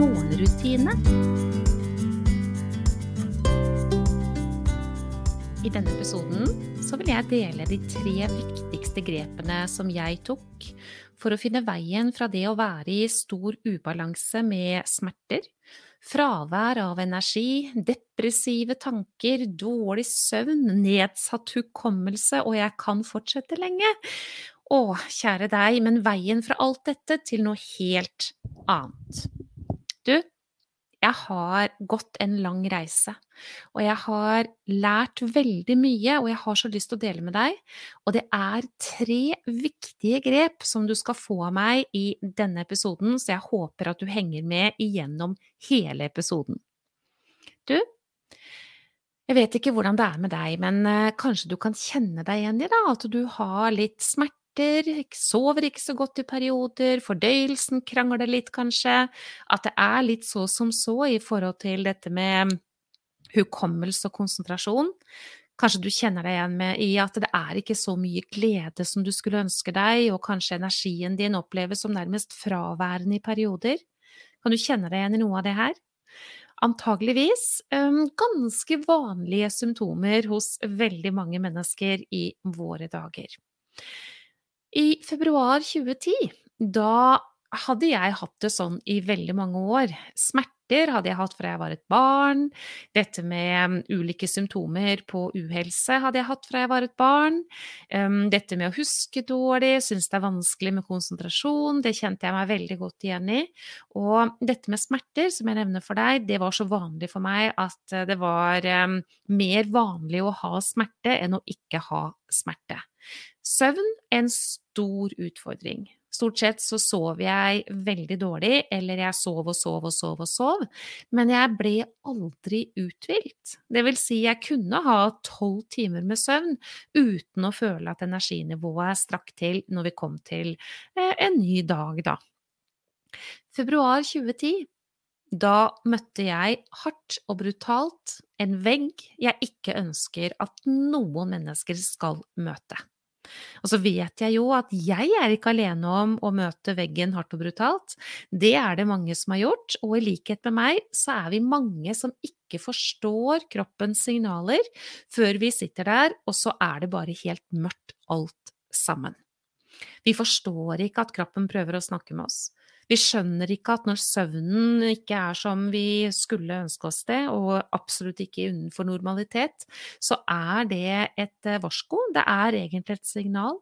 morgenrutine. I denne episoden så vil jeg dele de tre viktigste grepene som jeg tok for å finne veien fra det å være i stor ubalanse med smerter, fravær av energi, depressive tanker, dårlig søvn, nedsatt hukommelse, og jeg kan fortsette lenge, å, kjære deg, men veien fra alt dette til noe helt annet. Du, jeg har gått en lang reise, og jeg har lært veldig mye, og jeg har så lyst til å dele med deg. Og det er tre viktige grep som du skal få av meg i denne episoden, så jeg håper at du henger med igjennom hele episoden. Du, jeg vet ikke hvordan det er med deg, men eh, kanskje du kan kjenne deg igjen i det, at du har litt smerte sover ikke så godt i perioder, fordøyelsen krangler litt kanskje, at det er litt så som så i forhold til dette med hukommelse og konsentrasjon. Kanskje du kjenner deg igjen med i at det er ikke så mye glede som du skulle ønske deg, og kanskje energien din oppleves som nærmest fraværende i perioder. Kan du kjenne deg igjen i noe av det her? Antageligvis um, ganske vanlige symptomer hos veldig mange mennesker i våre dager. I februar 2010, da hadde jeg hatt det sånn i veldig mange år. Smerter hadde jeg hatt fra jeg var et barn. Dette med ulike symptomer på uhelse hadde jeg hatt fra jeg var et barn. Dette med å huske dårlig, synes det er vanskelig med konsentrasjon, det kjente jeg meg veldig godt igjen i. Og dette med smerter, som jeg nevner for deg, det var så vanlig for meg at det var mer vanlig å ha smerte enn å ikke ha smerte. Søvn er en stor utfordring. Stort sett så sov jeg veldig dårlig, eller jeg sov og sov og sov og sov, men jeg ble aldri uthvilt. Det vil si, jeg kunne ha tolv timer med søvn uten å føle at energinivået strakk til når vi kom til eh, en ny dag, da. Februar 2010 da møtte jeg hardt og brutalt en vegg jeg ikke ønsker at noen mennesker skal møte. Og så vet jeg jo at jeg er ikke alene om å møte veggen hardt og brutalt. Det er det mange som har gjort, og i likhet med meg så er vi mange som ikke forstår kroppens signaler før vi sitter der, og så er det bare helt mørkt alt sammen. Vi forstår ikke at kroppen prøver å snakke med oss. Vi skjønner ikke at når søvnen ikke er som vi skulle ønske oss det, og absolutt ikke innenfor normalitet, så er det et eh, varsko. Det er egentlig et signal.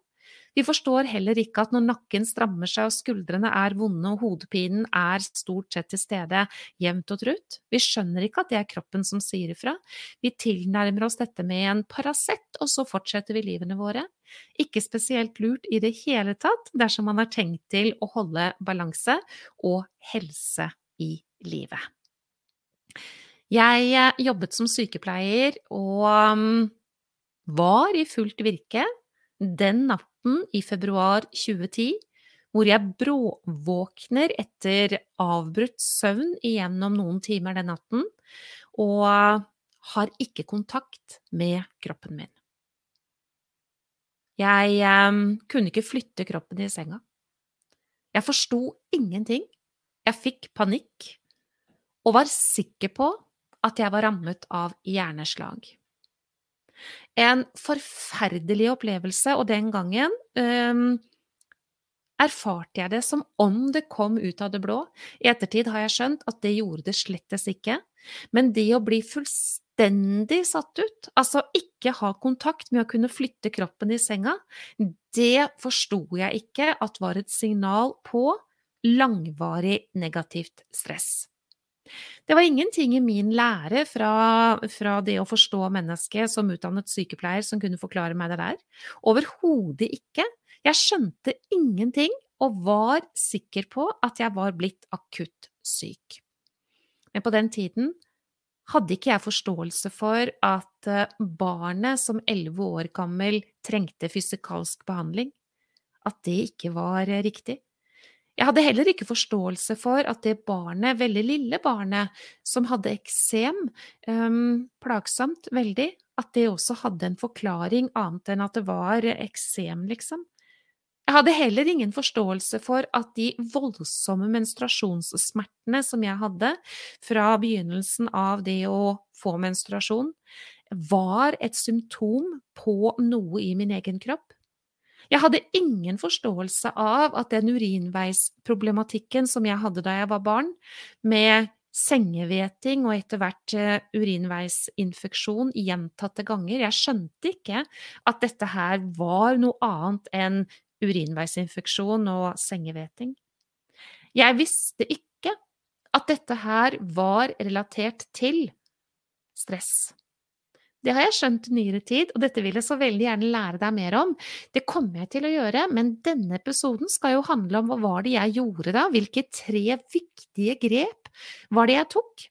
Vi forstår heller ikke at når nakken strammer seg og skuldrene er vonde og hodepinen er stort sett til stede jevnt og trutt, vi skjønner ikke at det er kroppen som sier ifra. Vi tilnærmer oss dette med en Paracet, og så fortsetter vi livene våre. Ikke spesielt lurt i det hele tatt dersom man har tenkt til å holde balanse og helse i livet. Jeg eh, jobbet som sykepleier og mm, var i fullt virke den natten i februar 2010 hvor jeg bråvåkner etter avbrutt søvn igjennom noen timer den natten, og har ikke kontakt med kroppen min. Jeg eh, kunne ikke flytte kroppen i senga. Jeg forsto ingenting. Jeg fikk panikk og var sikker på at jeg var rammet av hjerneslag. En forferdelig opplevelse, og den gangen um, erfarte jeg det som om det kom ut av det blå. I ettertid har jeg skjønt at det gjorde det slettes ikke. Men det å bli fullstendig satt ut, altså ikke ha kontakt med å kunne flytte kroppen i senga, det forsto jeg ikke at var et signal på langvarig negativt stress. Det var ingenting i min lære fra, fra, det å forstå mennesket som utdannet sykepleier som kunne forklare meg det der. Overhodet ikke. Jeg skjønte ingenting og var sikker på at jeg var blitt akutt syk. Men på den tiden hadde ikke jeg forståelse for at eh, barnet som elleve år gammel trengte fysikalsk behandling, at det ikke var eh, riktig. Jeg hadde heller ikke forståelse for at det barnet, veldig lille barnet, som hadde eksem, um, plagsomt veldig, at det også hadde en forklaring annet enn at det var eksem, liksom. Jeg hadde heller ingen forståelse for at de voldsomme menstruasjonssmertene som jeg hadde fra begynnelsen av det å få menstruasjon, var et symptom på noe i min egen kropp. Jeg hadde ingen forståelse av at den urinveisproblematikken som jeg hadde da jeg var barn, med sengeveting og etter hvert eh, urinveisinfeksjon gjentatte ganger, jeg skjønte ikke at dette her var noe annet enn urinveisinfeksjon og sengeveting. Jeg visste ikke at dette her var relatert til stress. Det har jeg skjønt i nyere tid, og dette vil jeg så veldig gjerne lære deg mer om. Det kommer jeg til å gjøre, men denne episoden skal jo handle om hva var det jeg gjorde da, hvilke tre viktige grep var det jeg tok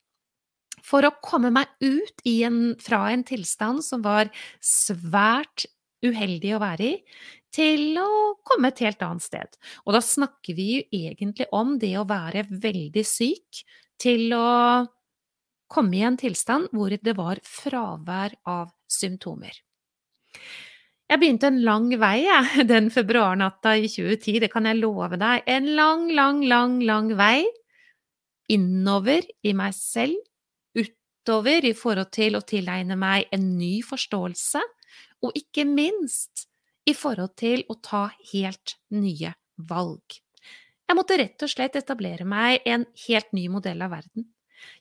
for å komme meg ut en, fra en tilstand som var svært uheldig å være i, til å komme et helt annet sted. Og da snakker vi jo egentlig om det å være veldig syk til å komme i en tilstand hvor det var fravær av symptomer. Jeg begynte en lang vei jeg, den februarnatta i 2010, det kan jeg love deg. En lang, lang, lang, lang vei innover i meg selv, utover i forhold til å tilegne meg en ny forståelse, og ikke minst i forhold til å ta helt nye valg. Jeg måtte rett og slett etablere meg en helt ny modell av verden.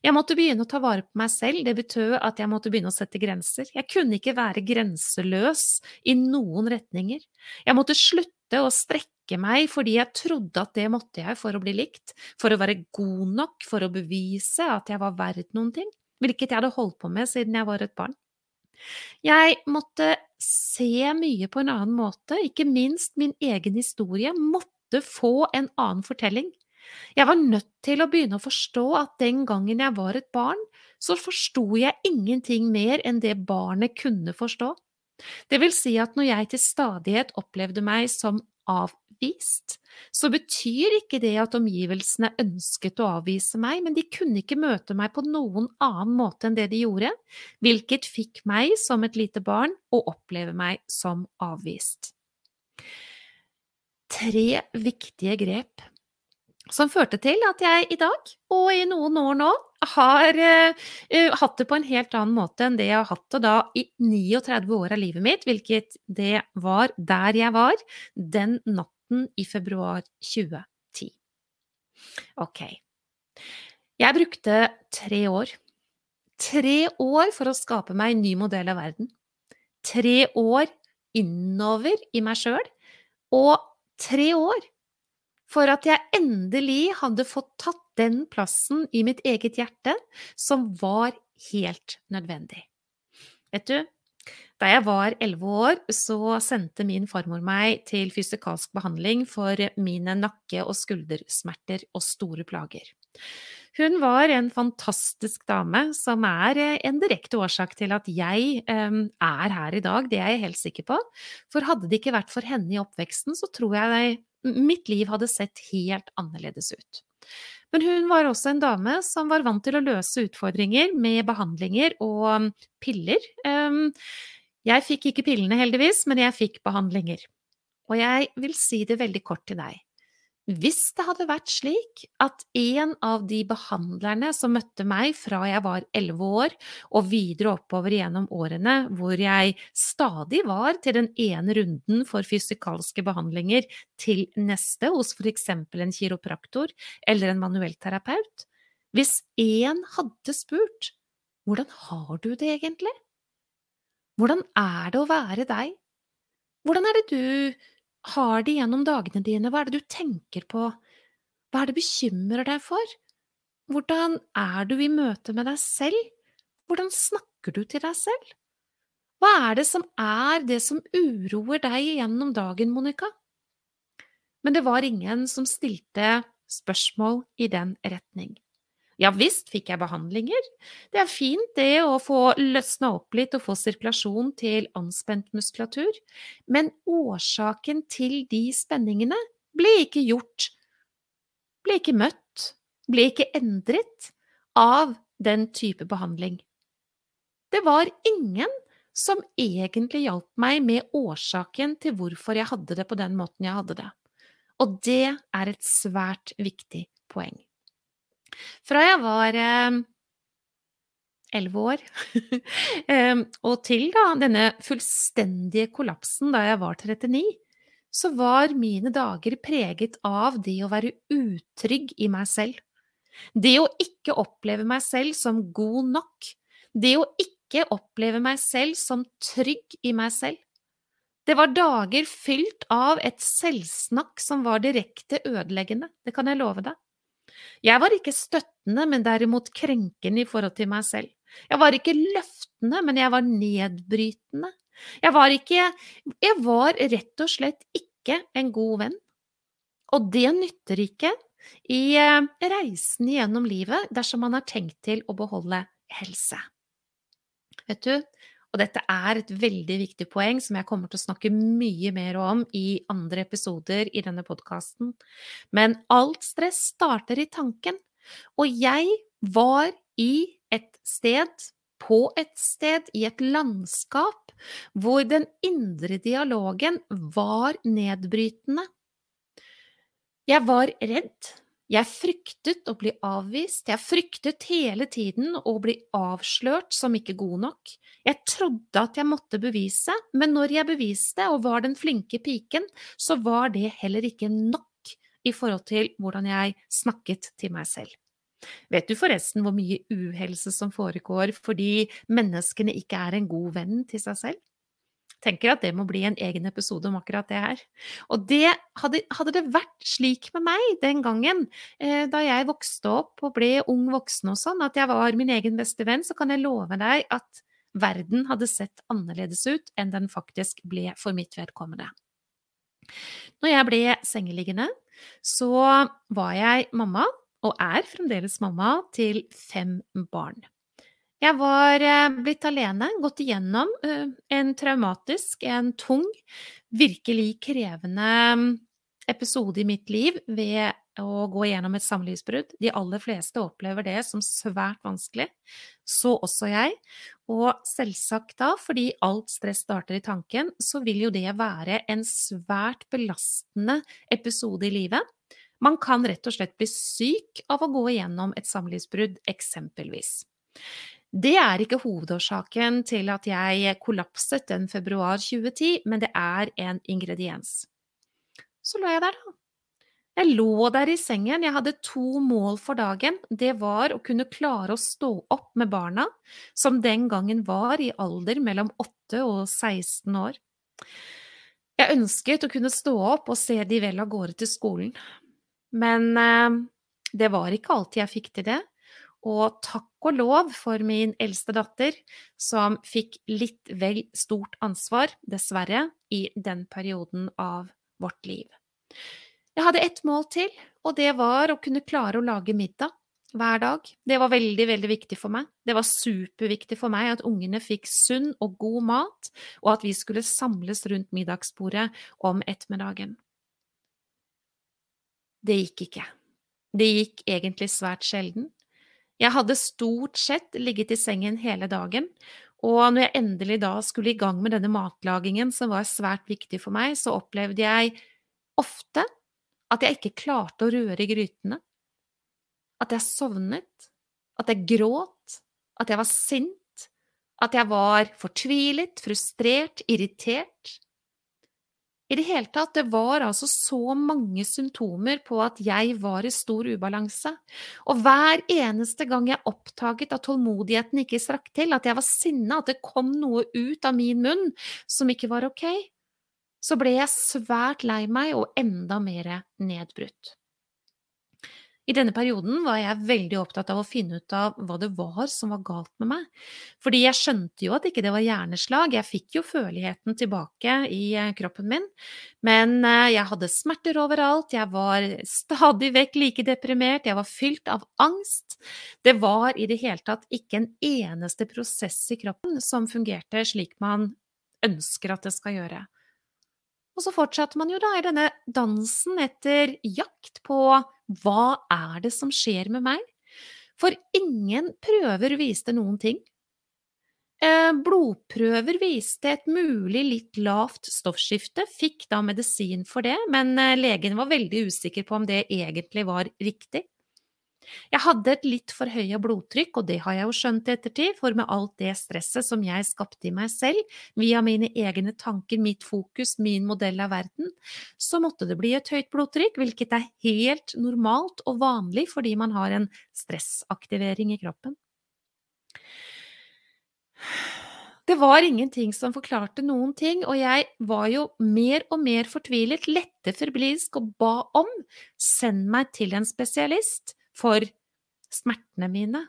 Jeg måtte begynne å ta vare på meg selv, det betød at jeg måtte begynne å sette grenser. Jeg kunne ikke være grenseløs i noen retninger. Jeg måtte slutte å strekke meg fordi jeg trodde at det måtte jeg for å bli likt, for å være god nok, for å bevise at jeg var verdt noen ting, hvilket jeg hadde holdt på med siden jeg var et barn. Jeg måtte se mye på en annen måte, ikke minst min egen historie måtte få en annen fortelling. Jeg var nødt til å begynne å forstå at den gangen jeg var et barn, så forsto jeg ingenting mer enn det barnet kunne forstå. Det vil si at når jeg til stadighet opplevde meg som avvist, så betyr ikke det at omgivelsene ønsket å avvise meg, men de kunne ikke møte meg på noen annen måte enn det de gjorde, hvilket fikk meg som et lite barn å oppleve meg som avvist. Tre viktige grep som førte til at jeg i dag, og i noen år nå, har uh, hatt det på en helt annen måte enn det jeg har hatt det da i 39 år av livet mitt, hvilket det var der jeg var den natten i februar 2010. Ok. Jeg brukte tre år. Tre år for å skape meg en ny modell av verden. Tre år innover i meg sjøl, og tre år for at jeg endelig hadde fått tatt den plassen i mitt eget hjerte som var helt nødvendig. Vet du, da jeg var elleve år, så sendte min farmor meg til fysikalsk behandling for mine nakke- og skuldersmerter og store plager. Hun var en fantastisk dame som er en direkte årsak til at jeg eh, er her i dag, det er jeg helt sikker på. For hadde det ikke vært for henne i oppveksten, så tror jeg mitt liv hadde sett helt annerledes ut. Men hun var også en dame som var vant til å løse utfordringer med behandlinger og um, piller. Um, jeg fikk ikke pillene, heldigvis, men jeg fikk behandlinger. Og jeg vil si det veldig kort til deg. Hvis det hadde vært slik at en av de behandlerne som møtte meg fra jeg var elleve år og videre oppover gjennom årene, hvor jeg stadig var til den ene runden for fysikalske behandlinger til neste hos for eksempel en kiropraktor eller en manuellterapeut, hvis en hadde spurt hvordan har du det egentlig? Hvordan er det å være deg? Hvordan er det du har det gjennom dagene dine? Hva er det du tenker på? Hva er det bekymrer deg for? Hvordan er du i møte med deg selv? Hvordan snakker du til deg selv? Hva er det som er det som uroer deg gjennom dagen, Monica? Men det var ingen som stilte spørsmål i den retning. Ja visst fikk jeg behandlinger. Det er fint det å få løsna opp litt og få sirkulasjon til anspent muskulatur, men årsaken til de spenningene ble ikke gjort, ble ikke møtt, ble ikke endret av den type behandling. Det var ingen som egentlig hjalp meg med årsaken til hvorfor jeg hadde det på den måten jeg hadde det. Og det er et svært viktig poeng. Fra jeg var eh, elleve år eh, og til da denne fullstendige kollapsen da jeg var 39, så var mine dager preget av det å være utrygg i meg selv. Det å ikke oppleve meg selv som god nok. Det å ikke oppleve meg selv som trygg i meg selv. Det var dager fylt av et selvsnakk som var direkte ødeleggende, det kan jeg love deg. Jeg var ikke støttende, men derimot krenkende i forhold til meg selv. Jeg var ikke løftende, men jeg var nedbrytende. Jeg var ikke Jeg var rett og slett ikke en god venn. Og det nytter ikke i eh, reisen gjennom livet dersom man har tenkt til å beholde helse. Vet du, og dette er et veldig viktig poeng som jeg kommer til å snakke mye mer om i andre episoder i denne podkasten. Men alt stress starter i tanken. Og jeg var i et sted, på et sted, i et landskap, hvor den indre dialogen var nedbrytende. Jeg var redd. Jeg fryktet å bli avvist, jeg fryktet hele tiden å bli avslørt som ikke god nok. Jeg trodde at jeg måtte bevise, men når jeg beviste og var den flinke piken, så var det heller ikke nok i forhold til hvordan jeg snakket til meg selv. Vet du forresten hvor mye uhelse som foregår fordi menneskene ikke er en god venn til seg selv? Tenker at det må bli en egen episode om akkurat det her. Og det hadde, hadde det vært slik med meg den gangen, eh, da jeg vokste opp og ble ung voksen og sånn, at jeg var min egen beste venn, så kan jeg love deg at verden hadde sett annerledes ut enn den faktisk ble for mitt vedkommende. Når jeg ble sengeliggende, så var jeg mamma, og er fremdeles mamma, til fem barn. Jeg var eh, blitt alene, gått igjennom eh, en traumatisk, en tung, virkelig krevende mm, episode i mitt liv ved å gå igjennom et samlivsbrudd. De aller fleste opplever det som svært vanskelig, så også jeg. Og selvsagt da, fordi alt stress starter i tanken, så vil jo det være en svært belastende episode i livet. Man kan rett og slett bli syk av å gå igjennom et samlivsbrudd, eksempelvis. Det er ikke hovedårsaken til at jeg kollapset den februar 2010, men det er en ingrediens. Så lå jeg der, da. Jeg lå der i sengen, jeg hadde to mål for dagen. Det var å kunne klare å stå opp med barna, som den gangen var i alder mellom 8 og 16 år. Jeg ønsket å kunne stå opp og se de vel av gårde til skolen, men eh, det var ikke alltid jeg fikk til det. Og takk og lov for min eldste datter, som fikk litt vel stort ansvar, dessverre, i den perioden av vårt liv. Jeg hadde ett mål til, og det var å kunne klare å lage middag hver dag. Det var veldig, veldig viktig for meg. Det var superviktig for meg at ungene fikk sunn og god mat, og at vi skulle samles rundt middagsbordet om ettermiddagen. Det gikk ikke. Det gikk egentlig svært sjelden. Jeg hadde stort sett ligget i sengen hele dagen, og når jeg endelig da skulle i gang med denne matlagingen som var svært viktig for meg, så opplevde jeg ofte at jeg ikke klarte å røre i grytene, at jeg sovnet, at jeg gråt, at jeg var sint, at jeg var fortvilet, frustrert, irritert. I det hele tatt, det var altså så mange symptomer på at jeg var i stor ubalanse, og hver eneste gang jeg oppdaget at tålmodigheten ikke strakk til, at jeg var sinna, at det kom noe ut av min munn som ikke var ok, så ble jeg svært lei meg og enda mer nedbrutt. I denne perioden var jeg veldig opptatt av å finne ut av hva det var som var galt med meg. Fordi jeg skjønte jo at ikke det var hjerneslag, jeg fikk jo føleligheten tilbake i eh, kroppen min. Men eh, jeg hadde smerter overalt, jeg var stadig vekk like deprimert, jeg var fylt av angst. Det var i det hele tatt ikke en eneste prosess i kroppen som fungerte slik man ønsker at det skal gjøre. Og så fortsatte man jo da i denne dansen etter jakt på hva er det som skjer med meg? For ingen prøver viste noen ting. Eh, blodprøver viste et mulig litt lavt stoffskifte, fikk da medisin for det, men eh, legen var veldig usikker på om det egentlig var riktig. Jeg hadde et litt for høye blodtrykk, og det har jeg jo skjønt i ettertid, for med alt det stresset som jeg skapte i meg selv, via mine egne tanker, mitt fokus, min modell av verden, så måtte det bli et høyt blodtrykk, hvilket er helt normalt og vanlig fordi man har en stressaktivering i kroppen. Det var ingenting som forklarte noen ting, og jeg var jo mer og mer fortvilet, lette febrilsk og ba om send meg til en spesialist for smertene mine.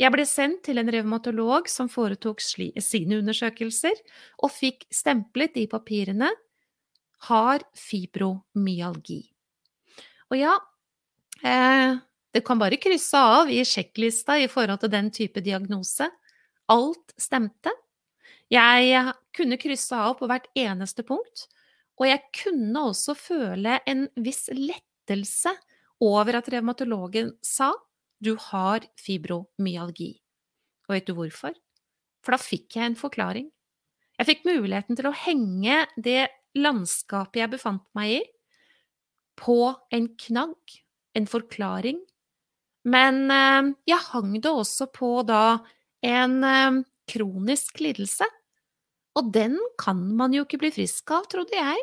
Jeg ble sendt til en revmatolog som foretok sine undersøkelser, og fikk stemplet i papirene har fibromyalgi. Og ja, eh, det kan bare krysse av i sjekklista i forhold til den type diagnose. Alt stemte. Jeg kunne krysse av på hvert eneste punkt, og jeg kunne også føle en viss lettelse over at revmatologen sa du har fibromyalgi. Og vet du hvorfor? For da fikk jeg en forklaring. Jeg fikk muligheten til å henge det landskapet jeg befant meg i, på en knagg, en forklaring. Men eh, jeg hang det også på da en eh, kronisk lidelse. Og den kan man jo ikke bli frisk av, trodde jeg.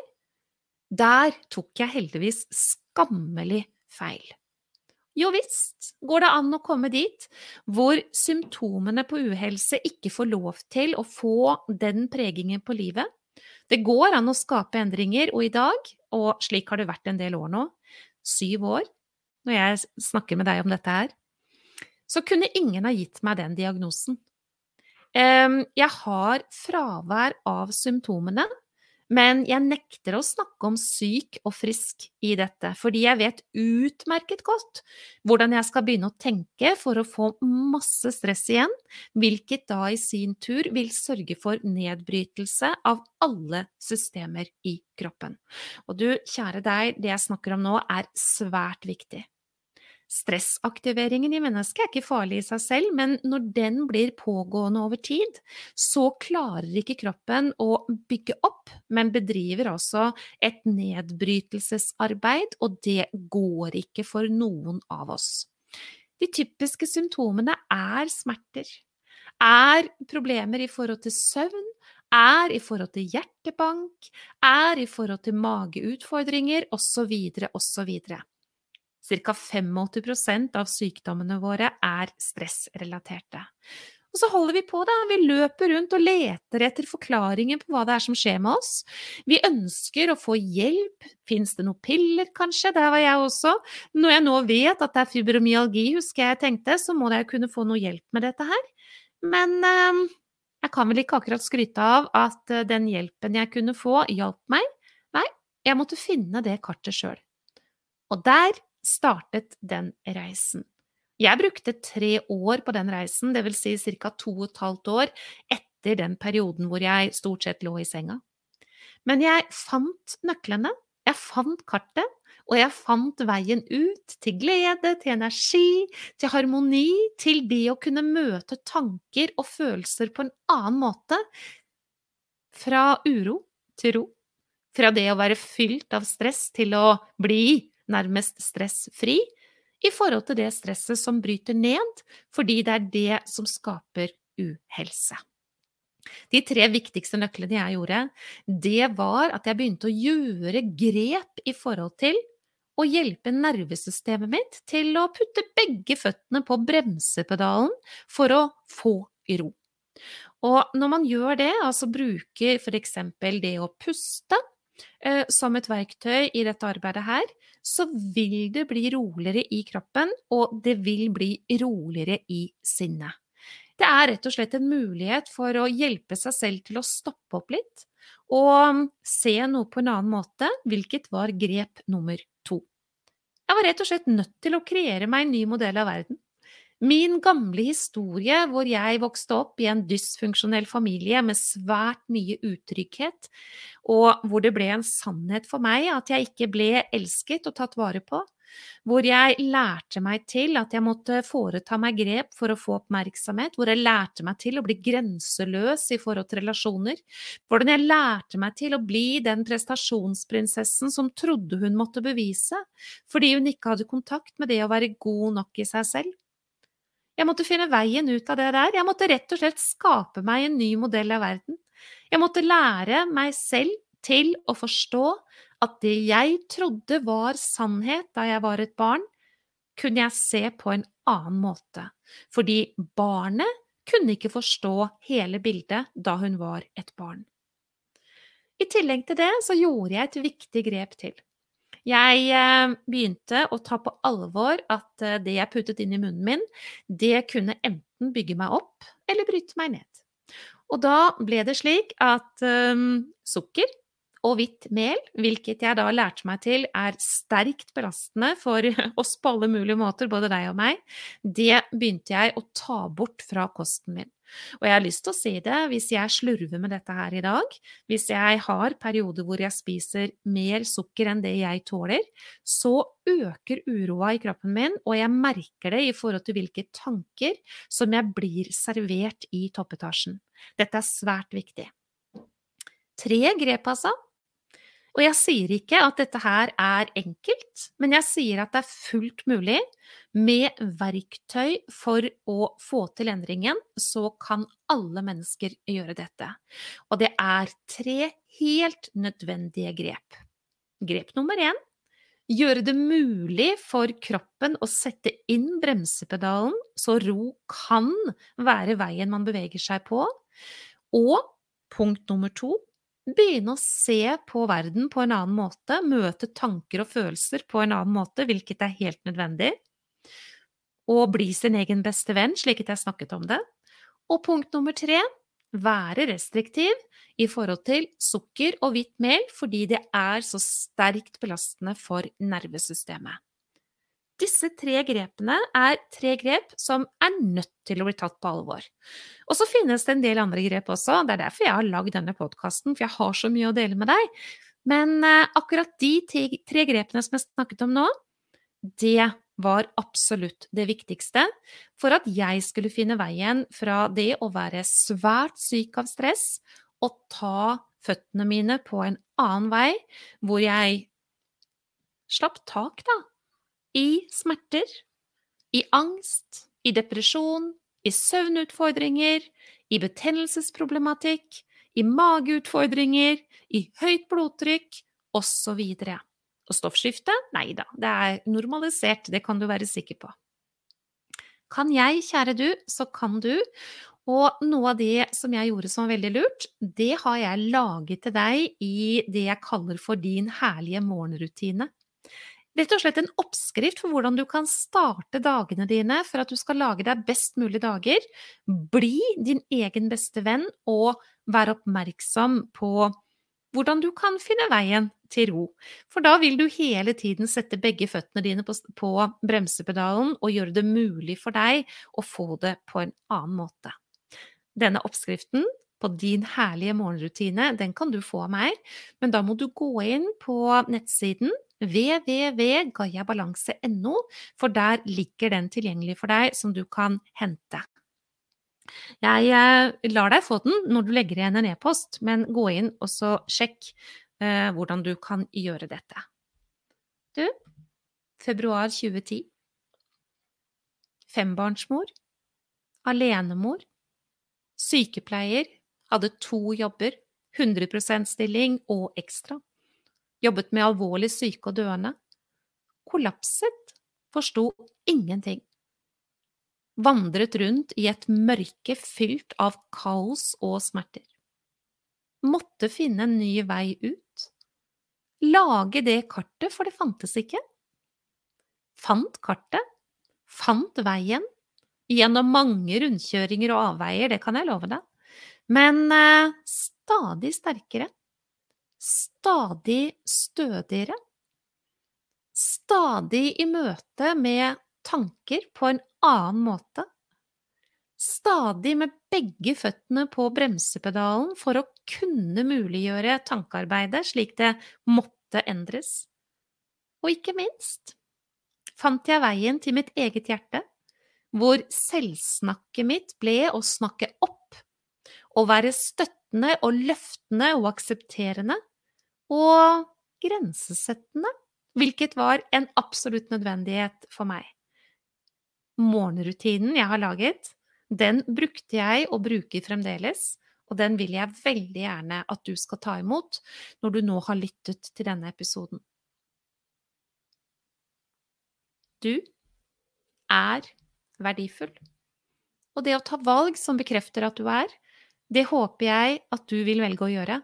Der tok jeg heldigvis skammelig feil. Jo visst går det an å komme dit hvor symptomene på uhelse ikke får lov til å få den pregingen på livet. Det går an å skape endringer, og i dag, og slik har det vært en del år nå, syv år, når jeg snakker med deg om dette her, så kunne ingen ha gitt meg den diagnosen. Jeg har fravær av symptomene, men jeg nekter å snakke om syk og frisk i dette, fordi jeg vet utmerket godt hvordan jeg skal begynne å tenke for å få masse stress igjen, hvilket da i sin tur vil sørge for nedbrytelse av alle systemer i kroppen. Og du, kjære deg, det jeg snakker om nå er svært viktig. Stressaktiveringen i mennesket er ikke farlig i seg selv, men når den blir pågående over tid, så klarer ikke kroppen å bygge opp, men bedriver altså et nedbrytelsesarbeid, og det går ikke for noen av oss. De typiske symptomene er smerter, er problemer i forhold til søvn, er i forhold til hjertebank, er i forhold til mageutfordringer osv., osv. Ca. 85% av sykdommene våre er stressrelaterte. Og så holder vi på, da. Vi løper rundt og leter etter forklaringer på hva det er som skjer med oss. Vi ønsker å få hjelp. Fins det noen piller, kanskje? Der var jeg også. Når jeg nå vet at det er fibromyalgi, husker jeg tenkte, så må jeg kunne få noe hjelp med dette her. Men eh, jeg kan vel ikke akkurat skryte av at eh, den hjelpen jeg kunne få, hjalp meg. Nei, jeg måtte finne det kartet sjøl. Og der startet den reisen. Jeg brukte tre år på den reisen, vil si ca. to og et halvt år etter den perioden hvor jeg stort sett lå i senga. Men jeg fant nøklene, jeg fant kartet, og jeg fant veien ut til glede, til energi, til harmoni, til det å kunne møte tanker og følelser på en annen måte. Fra uro til ro. Fra det å være fylt av stress til å bli nærmest stressfri i forhold til det stresset som bryter ned, fordi det er det som skaper uhelse. De tre viktigste nøklene jeg gjorde, det var at jeg begynte å gjøre grep i forhold til å hjelpe nervesystemet mitt til å putte begge føttene på bremsepedalen for å få ro. Og når man gjør det, altså bruker eksempel det å puste, som et verktøy i dette arbeidet her, så vil det bli roligere i kroppen, og det vil bli roligere i sinnet. Det er rett og slett en mulighet for å hjelpe seg selv til å stoppe opp litt og se noe på en annen måte, hvilket var grep nummer to. Jeg var rett og slett nødt til å kreere meg en ny modell av verden. Min gamle historie, hvor jeg vokste opp i en dysfunksjonell familie med svært mye utrygghet, og hvor det ble en sannhet for meg at jeg ikke ble elsket og tatt vare på, hvor jeg lærte meg til at jeg måtte foreta meg grep for å få oppmerksomhet, hvor jeg lærte meg til å bli grenseløs i forhold til relasjoner, hvordan jeg lærte meg til å bli den prestasjonsprinsessen som trodde hun måtte bevise, fordi hun ikke hadde kontakt med det å være god nok i seg selv. Jeg måtte finne veien ut av det der. Jeg måtte rett og slett skape meg en ny modell av verden. Jeg måtte lære meg selv til å forstå at det jeg trodde var sannhet da jeg var et barn, kunne jeg se på en annen måte. Fordi barnet kunne ikke forstå hele bildet da hun var et barn. I tillegg til det så gjorde jeg et viktig grep til. Jeg eh, begynte å ta på alvor at eh, det jeg puttet inn i munnen min, det kunne enten bygge meg opp eller bryte meg ned. Og da ble det slik at um, sukker og hvitt mel, hvilket jeg da lærte meg til er sterkt belastende for oss på alle mulige måter, både deg og meg, det begynte jeg å ta bort fra kosten min. Og jeg har lyst til å si det, hvis jeg slurver med dette her i dag, hvis jeg har perioder hvor jeg spiser mer sukker enn det jeg tåler, så øker uroa i kroppen min, og jeg merker det i forhold til hvilke tanker som jeg blir servert i toppetasjen. Dette er svært viktig. Tre grep, altså, og jeg sier ikke at dette her er enkelt, men jeg sier at det er fullt mulig. Med verktøy for å få til endringen, så kan alle mennesker gjøre dette. Og det er tre helt nødvendige grep. Grep nummer én gjøre det mulig for kroppen å sette inn bremsepedalen, så ro kan være veien man beveger seg på. Og punkt nummer to begynne å se på verden på en annen måte, møte tanker og følelser på en annen måte, hvilket er helt nødvendig, og bli sin egen beste venn, slik at jeg snakket om det. Og punkt nummer tre være restriktiv i forhold til sukker og hvitt mel, fordi det er så sterkt belastende for nervesystemet. Disse tre grepene er tre grep som er nødt til å bli tatt på alvor. Og så finnes det en del andre grep også, det er derfor jeg har lagd denne podkasten, for jeg har så mye å dele med deg. Men eh, akkurat de tre grepene som jeg snakket om nå, det var absolutt det viktigste for at jeg skulle finne veien fra det å være svært syk av stress og ta føttene mine på en annen vei, hvor jeg slapp tak, da, i smerter, i angst, i depresjon, i søvnutfordringer, i betennelsesproblematikk, i mageutfordringer, i høyt blodtrykk osv. Og, og stoffskifte? Nei da, det er normalisert, det kan du være sikker på. Kan jeg, kjære du, så kan du. Og noe av det som jeg gjorde som var veldig lurt, det har jeg laget til deg i det jeg kaller for din herlige morgenrutine. Rett og slett en oppskrift for hvordan du kan starte dagene dine for at du skal lage deg best mulig dager. Bli din egen beste venn og være oppmerksom på hvordan du kan finne veien til ro. For da vil du hele tiden sette begge føttene dine på, på bremsepedalen og gjøre det mulig for deg å få det på en annen måte. Denne oppskriften på din herlige morgenrutine, den kan du få av meg, men da må du gå inn på nettsiden www.gayabalanse.no, for der ligger den tilgjengelig for deg som du kan hente. Jeg eh, lar deg få den når du legger igjen en e-post, men gå inn og så sjekk eh, hvordan du kan gjøre dette. Du, februar 2010. Fembarnsmor. Alenemor. Sykepleier. Hadde to jobber. 100% stilling og ekstra jobbet med alvorlig syke og døende, kollapset, forsto ingenting. Vandret rundt i et mørke fylt av kaos og smerter. Måtte finne en ny vei ut. lage det kartet, for det fantes ikke. Fant kartet. Fant veien. Gjennom mange rundkjøringer og avveier, det kan jeg love deg. Men eh, stadig sterkere. Stadig stødigere. Stadig i møte med tanker på en annen måte. Stadig med begge føttene på bremsepedalen for å kunne muliggjøre tankearbeidet slik det måtte endres. Og ikke minst fant jeg veien til mitt eget hjerte, hvor selvsnakket mitt ble å snakke opp, å være støttende og løftende og aksepterende, og grensesettende, hvilket var en absolutt nødvendighet for meg. Morgenrutinen jeg har laget, den brukte jeg og bruker fremdeles, og den vil jeg veldig gjerne at du skal ta imot når du nå har lyttet til denne episoden. Du er verdifull. Og det å ta valg som bekrefter at du er, det håper jeg at du vil velge å gjøre,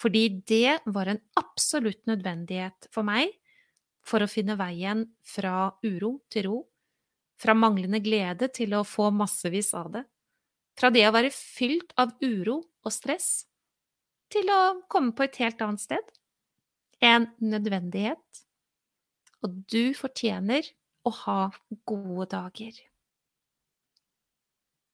fordi det var en absolutt nødvendighet for meg for å finne veien fra uro til ro, fra manglende glede til å få massevis av det, fra det å være fylt av uro og stress til å komme på et helt annet sted. En nødvendighet. Og du fortjener å ha gode dager.